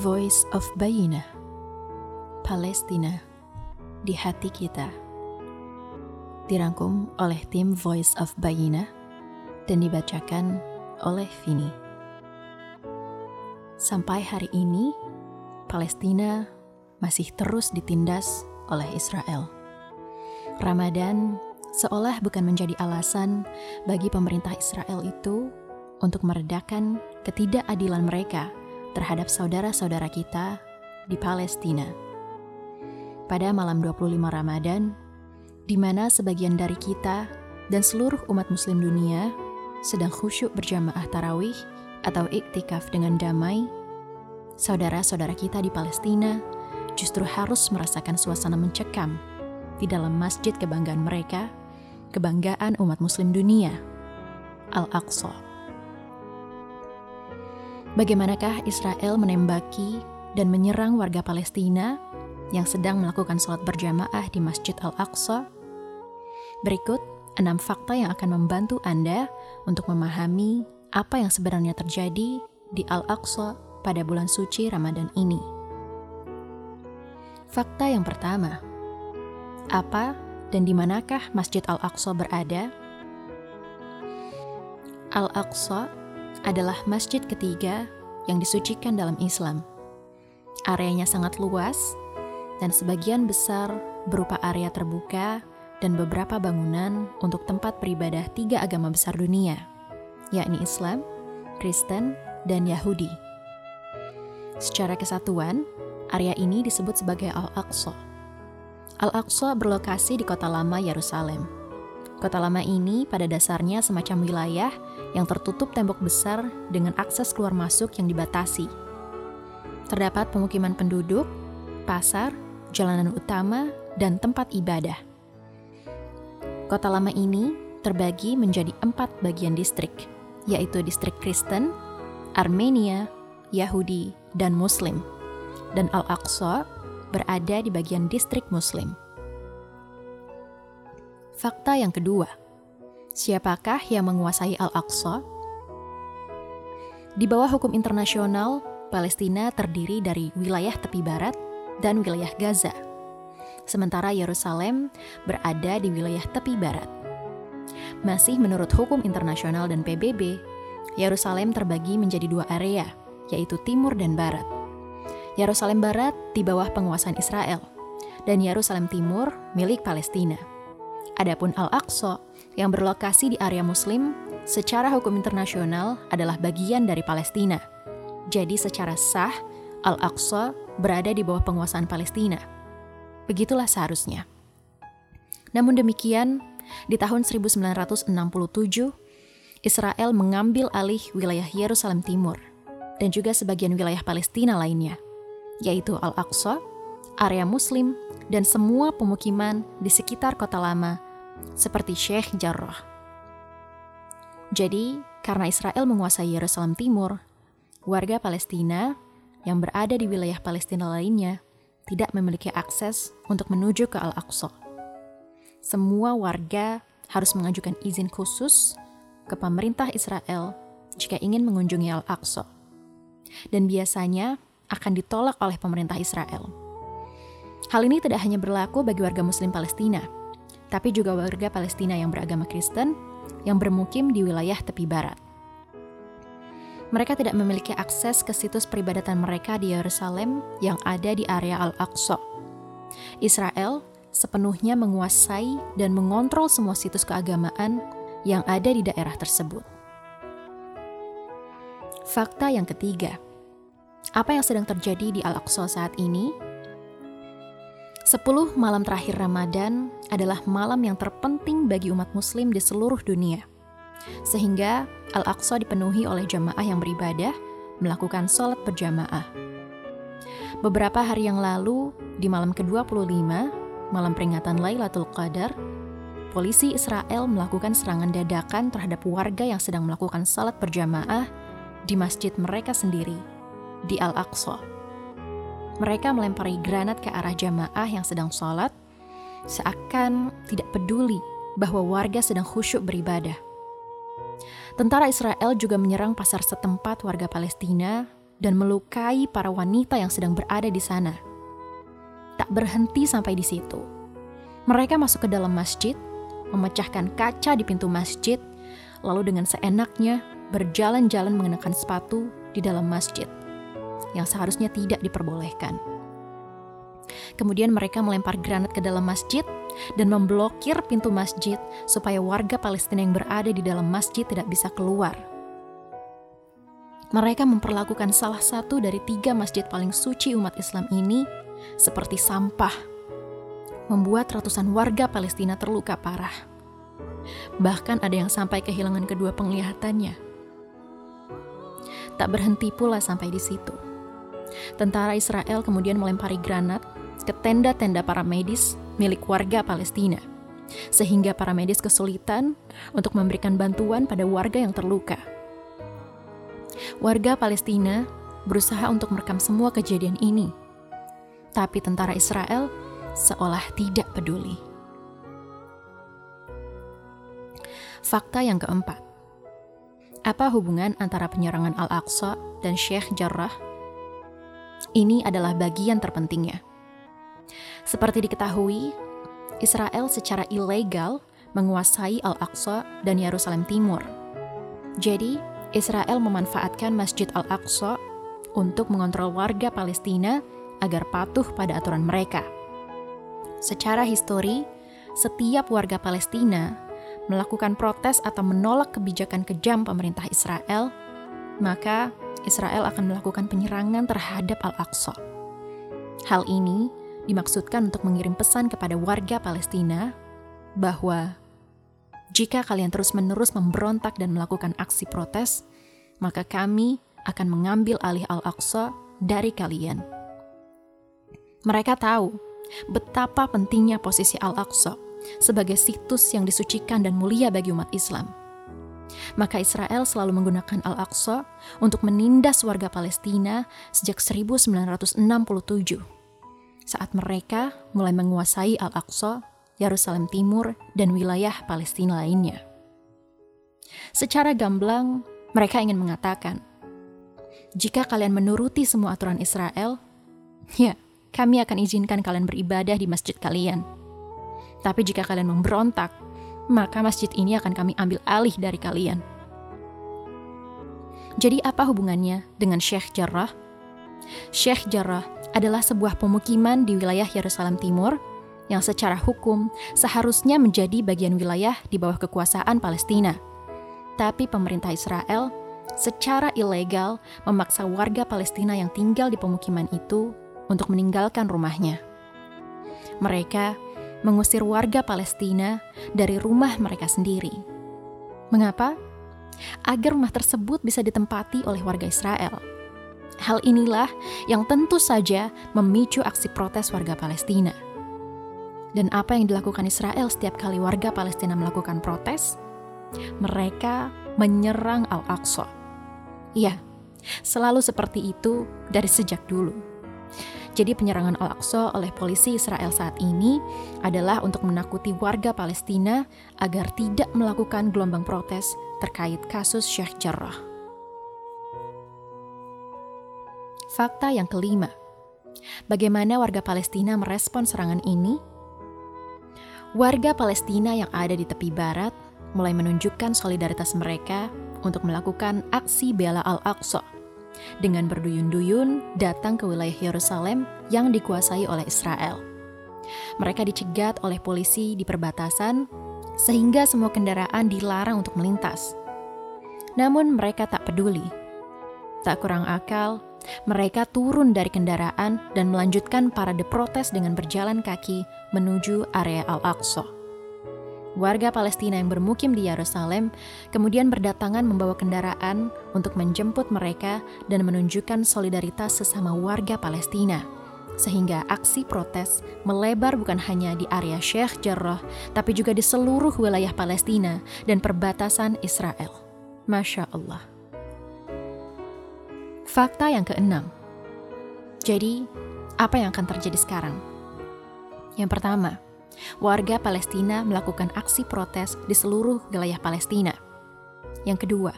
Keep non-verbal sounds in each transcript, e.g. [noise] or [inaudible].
Voice of Bayina Palestina di hati kita dirangkum oleh tim Voice of Bayina dan dibacakan oleh Vini. Sampai hari ini, Palestina masih terus ditindas oleh Israel. Ramadan seolah bukan menjadi alasan bagi pemerintah Israel itu untuk meredakan ketidakadilan mereka terhadap saudara-saudara kita di Palestina. Pada malam 25 Ramadan, di mana sebagian dari kita dan seluruh umat muslim dunia sedang khusyuk berjamaah tarawih atau iktikaf dengan damai, saudara-saudara kita di Palestina justru harus merasakan suasana mencekam di dalam masjid kebanggaan mereka, kebanggaan umat muslim dunia, Al-Aqsa. Bagaimanakah Israel menembaki dan menyerang warga Palestina yang sedang melakukan sholat berjamaah di Masjid Al-Aqsa? Berikut enam fakta yang akan membantu Anda untuk memahami apa yang sebenarnya terjadi di Al-Aqsa pada bulan suci Ramadan ini. Fakta yang pertama, apa dan di manakah Masjid Al-Aqsa berada? Al-Aqsa adalah masjid ketiga yang disucikan dalam Islam. Areanya sangat luas dan sebagian besar berupa area terbuka dan beberapa bangunan untuk tempat beribadah tiga agama besar dunia, yakni Islam, Kristen, dan Yahudi. Secara kesatuan, Area ini disebut sebagai Al-Aqsa. Al-Aqsa berlokasi di kota lama Yerusalem. Kota lama ini pada dasarnya semacam wilayah yang tertutup tembok besar dengan akses keluar masuk yang dibatasi. Terdapat pemukiman penduduk, pasar, jalanan utama, dan tempat ibadah. Kota lama ini terbagi menjadi empat bagian distrik, yaitu distrik Kristen, Armenia, Yahudi, dan Muslim dan Al-Aqsa berada di bagian distrik Muslim. Fakta yang kedua, siapakah yang menguasai Al-Aqsa? Di bawah hukum internasional, Palestina terdiri dari wilayah tepi barat dan wilayah Gaza, sementara Yerusalem berada di wilayah tepi barat. Masih menurut hukum internasional dan PBB, Yerusalem terbagi menjadi dua area, yaitu timur dan barat. Yerusalem Barat di bawah penguasaan Israel, dan Yerusalem Timur milik Palestina. Adapun Al-Aqsa yang berlokasi di area Muslim secara hukum internasional adalah bagian dari Palestina. Jadi secara sah, Al-Aqsa berada di bawah penguasaan Palestina. Begitulah seharusnya. Namun demikian, di tahun 1967, Israel mengambil alih wilayah Yerusalem Timur dan juga sebagian wilayah Palestina lainnya yaitu Al-Aqsa, area Muslim, dan semua pemukiman di sekitar kota lama, seperti Sheikh Jarrah. Jadi, karena Israel menguasai Yerusalem Timur, warga Palestina yang berada di wilayah Palestina lainnya tidak memiliki akses untuk menuju ke Al-Aqsa. Semua warga harus mengajukan izin khusus ke pemerintah Israel jika ingin mengunjungi Al-Aqsa. Dan biasanya akan ditolak oleh pemerintah Israel. Hal ini tidak hanya berlaku bagi warga Muslim Palestina, tapi juga warga Palestina yang beragama Kristen yang bermukim di wilayah tepi barat. Mereka tidak memiliki akses ke situs peribadatan mereka di Yerusalem yang ada di area Al-Aqsa. Israel sepenuhnya menguasai dan mengontrol semua situs keagamaan yang ada di daerah tersebut. Fakta yang ketiga, apa yang sedang terjadi di Al-Aqsa saat ini? Sepuluh malam terakhir Ramadan adalah malam yang terpenting bagi umat muslim di seluruh dunia. Sehingga Al-Aqsa dipenuhi oleh jamaah yang beribadah melakukan sholat berjamaah. Beberapa hari yang lalu, di malam ke-25, malam peringatan Lailatul Qadar, polisi Israel melakukan serangan dadakan terhadap warga yang sedang melakukan salat berjamaah di masjid mereka sendiri di Al-Aqsa. Mereka melempari granat ke arah jamaah yang sedang sholat, seakan tidak peduli bahwa warga sedang khusyuk beribadah. Tentara Israel juga menyerang pasar setempat warga Palestina dan melukai para wanita yang sedang berada di sana. Tak berhenti sampai di situ. Mereka masuk ke dalam masjid, memecahkan kaca di pintu masjid, lalu dengan seenaknya berjalan-jalan mengenakan sepatu di dalam masjid yang seharusnya tidak diperbolehkan. Kemudian mereka melempar granat ke dalam masjid dan memblokir pintu masjid supaya warga Palestina yang berada di dalam masjid tidak bisa keluar. Mereka memperlakukan salah satu dari tiga masjid paling suci umat Islam ini seperti sampah, membuat ratusan warga Palestina terluka parah. Bahkan ada yang sampai kehilangan kedua penglihatannya. Tak berhenti pula sampai di situ. Tentara Israel kemudian melempari granat ke tenda-tenda para medis milik warga Palestina, sehingga para medis kesulitan untuk memberikan bantuan pada warga yang terluka. Warga Palestina berusaha untuk merekam semua kejadian ini, tapi tentara Israel seolah tidak peduli. Fakta yang keempat, apa hubungan antara penyerangan Al-Aqsa dan Sheikh Jarrah? Ini adalah bagian terpentingnya. Seperti diketahui, Israel secara ilegal menguasai Al-Aqsa dan Yerusalem Timur. Jadi, Israel memanfaatkan Masjid Al-Aqsa untuk mengontrol warga Palestina agar patuh pada aturan mereka. Secara histori, setiap warga Palestina melakukan protes atau menolak kebijakan kejam pemerintah Israel, maka Israel akan melakukan penyerangan terhadap Al-Aqsa. Hal ini dimaksudkan untuk mengirim pesan kepada warga Palestina bahwa jika kalian terus-menerus memberontak dan melakukan aksi protes, maka kami akan mengambil alih Al-Aqsa dari kalian. Mereka tahu betapa pentingnya posisi Al-Aqsa sebagai situs yang disucikan dan mulia bagi umat Islam. Maka Israel selalu menggunakan Al-Aqsa untuk menindas warga Palestina sejak 1967 saat mereka mulai menguasai Al-Aqsa Yerusalem Timur, dan wilayah Palestina lainnya. Secara gamblang, mereka ingin mengatakan, "Jika kalian menuruti semua aturan Israel, [laughs] ya, kami akan izinkan kalian beribadah di masjid kalian. Tapi jika kalian memberontak, maka masjid ini akan kami ambil alih dari kalian." Jadi, apa hubungannya dengan Sheikh Jarrah? Sheikh Jarrah adalah sebuah pemukiman di wilayah Yerusalem Timur yang secara hukum seharusnya menjadi bagian wilayah di bawah kekuasaan Palestina. Tapi pemerintah Israel secara ilegal memaksa warga Palestina yang tinggal di pemukiman itu untuk meninggalkan rumahnya. Mereka mengusir warga Palestina dari rumah mereka sendiri. Mengapa? Agar rumah tersebut bisa ditempati oleh warga Israel. Hal inilah yang tentu saja memicu aksi protes warga Palestina. Dan apa yang dilakukan Israel setiap kali warga Palestina melakukan protes? Mereka menyerang Al-Aqsa. Iya, selalu seperti itu dari sejak dulu. Jadi penyerangan Al-Aqsa oleh polisi Israel saat ini adalah untuk menakuti warga Palestina agar tidak melakukan gelombang protes terkait kasus Sheikh Jarrah. Fakta yang kelima, bagaimana warga Palestina merespon serangan ini? Warga Palestina yang ada di tepi barat mulai menunjukkan solidaritas mereka untuk melakukan aksi bela Al-Aqsa dengan berduyun-duyun datang ke wilayah Yerusalem yang dikuasai oleh Israel. Mereka dicegat oleh polisi di perbatasan sehingga semua kendaraan dilarang untuk melintas. Namun mereka tak peduli. Tak kurang akal, mereka turun dari kendaraan dan melanjutkan parade protes dengan berjalan kaki menuju area Al-Aqsa. Warga Palestina yang bermukim di Yerusalem kemudian berdatangan membawa kendaraan untuk menjemput mereka dan menunjukkan solidaritas sesama warga Palestina. Sehingga aksi protes melebar bukan hanya di area Sheikh Jarrah, tapi juga di seluruh wilayah Palestina dan perbatasan Israel. Masya Allah. Fakta yang keenam. Jadi, apa yang akan terjadi sekarang? Yang pertama, warga Palestina melakukan aksi protes di seluruh wilayah Palestina. Yang kedua,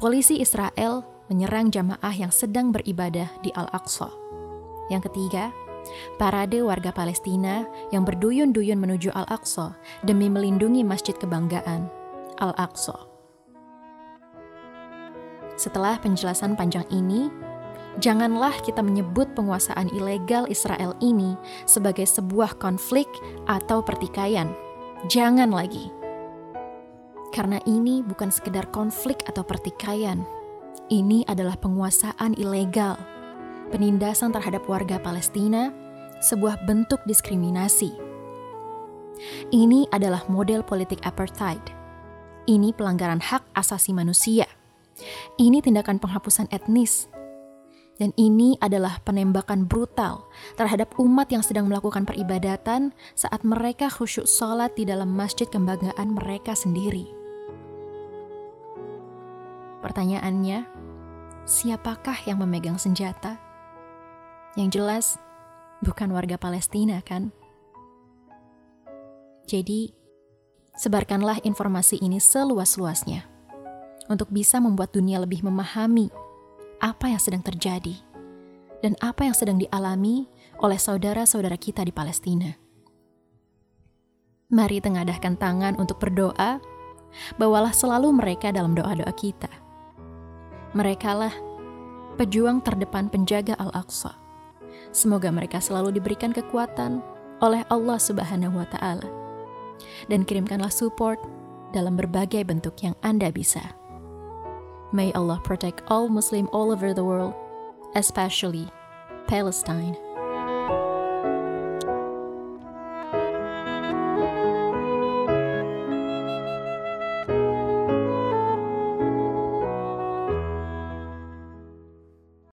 polisi Israel menyerang jamaah yang sedang beribadah di Al-Aqsa. Yang ketiga, parade warga Palestina yang berduyun-duyun menuju Al-Aqsa demi melindungi masjid kebanggaan, Al-Aqsa. Setelah penjelasan panjang ini, janganlah kita menyebut penguasaan ilegal Israel ini sebagai sebuah konflik atau pertikaian. Jangan lagi. Karena ini bukan sekedar konflik atau pertikaian. Ini adalah penguasaan ilegal, penindasan terhadap warga Palestina, sebuah bentuk diskriminasi. Ini adalah model politik apartheid. Ini pelanggaran hak asasi manusia. Ini tindakan penghapusan etnis. Dan ini adalah penembakan brutal terhadap umat yang sedang melakukan peribadatan saat mereka khusyuk sholat di dalam masjid kebanggaan mereka sendiri. Pertanyaannya, siapakah yang memegang senjata? Yang jelas, bukan warga Palestina, kan? Jadi, sebarkanlah informasi ini seluas-luasnya untuk bisa membuat dunia lebih memahami apa yang sedang terjadi dan apa yang sedang dialami oleh saudara-saudara kita di Palestina. Mari tengadahkan tangan untuk berdoa, bawalah selalu mereka dalam doa-doa kita. Merekalah pejuang terdepan penjaga Al-Aqsa. Semoga mereka selalu diberikan kekuatan oleh Allah Subhanahu wa taala. Dan kirimkanlah support dalam berbagai bentuk yang Anda bisa. May Allah protect all Muslims all over the world, especially Palestine.